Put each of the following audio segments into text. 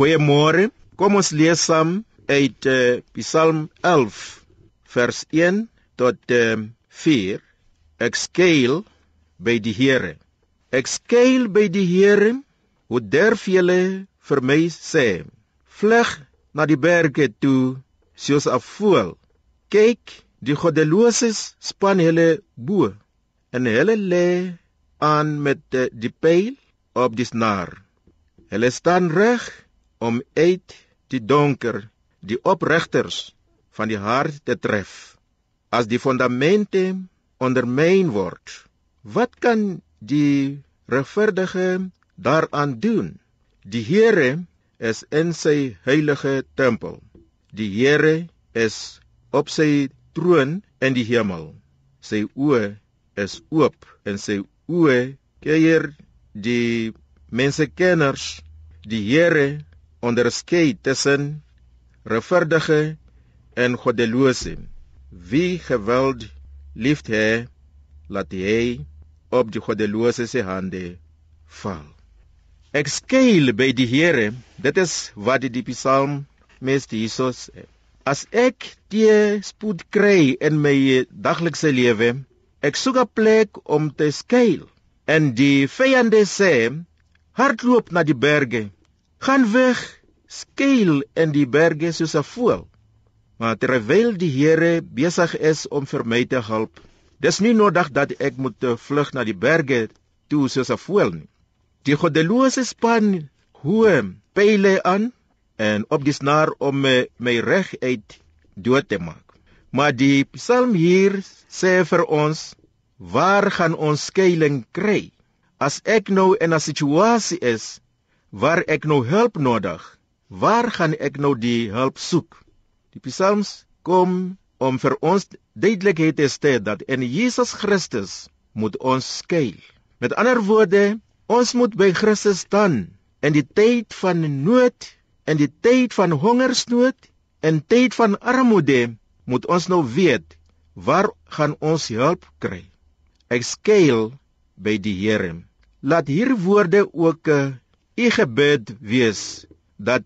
Goeiemôre. Kom ons lees saam uit uh, Psalm 11 vers 1 tot uh, 4. Ek skuil by die Here. Ek skuil by die Here. Hoe durf julle vir my sê? Vlug na die berge toe soos 'n voël. Kyk, die goddeloses span hulle bo en hulle lê aan met uh, die pyl op die snaar. Hulle staan reg om uit die donker die opregters van die hart te tref. As die fondamente ondermyn word, wat kan die regverdige daaraan doen? Die Here is in sy heilige tempel. Die Here is op sy troon in die hemel. Sy oë is oop en sy oë keer die mensekenners die Here onderskei tussen regverdige en goddelose. Wie geweld lief hy, laat hy op die goddelose se hande val. Ek skuil by die Here, dit is wat die Psalm meeste Jesus sê. As ek die spoed kry in my daglikse lewe, ek soek 'n plek om te skuil. En die vyande sê, hardloop na die berge. Gaan weg, skuil in die berge soos 'n voël. Maar terwyl die Here besig is om vir my te help, dis nie nodig dat ek moet vlug na die berge toe soos 'n voël nie. Die goddelose span hoe pyle aan en op die snaar om my, my reg uit dood te maak. Maar die Psalm hier sê vir ons, waar gaan ons skuilings kry? As ek nou in 'n situasie is waar ek nou hulp nodig, waar gaan ek nou die hulp soek? Die Psalms kom om vir ons duidelikheid te stel dat in Jesus Christus moet ons skuil. Met ander woorde, ons moet by Christus staan in die tyd van nood, in die tyd van hongersnood, in tyd van armoede, moet ons nou weet waar gaan ons hulp kry. Ek skuil by die Here laat hier woorde ook 'n uh, u gebed wees dat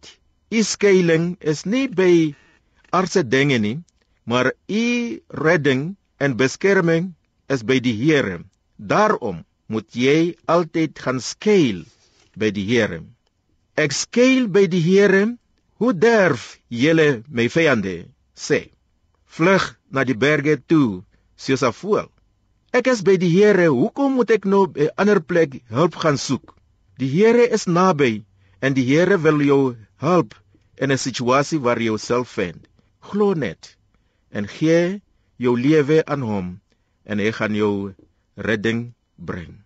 u skuilings is nie by aardse dinge nie maar u redding en beskerming is by die Here. Daarom moet jy altyd gaan skuil by die Here. Ek skuil by die Here. Hoe durf julle my vyande? Sê vlug na die berge toe soos 'n voël Ek is by die Here. Hoekom moet ek nou 'n ander plek hulp gaan soek? Die Here is naby en die Here wil jou help in 'n situasie waar jy jouself vind. Glo net en gee jou lewe aan hom en hy gaan jou redding bring.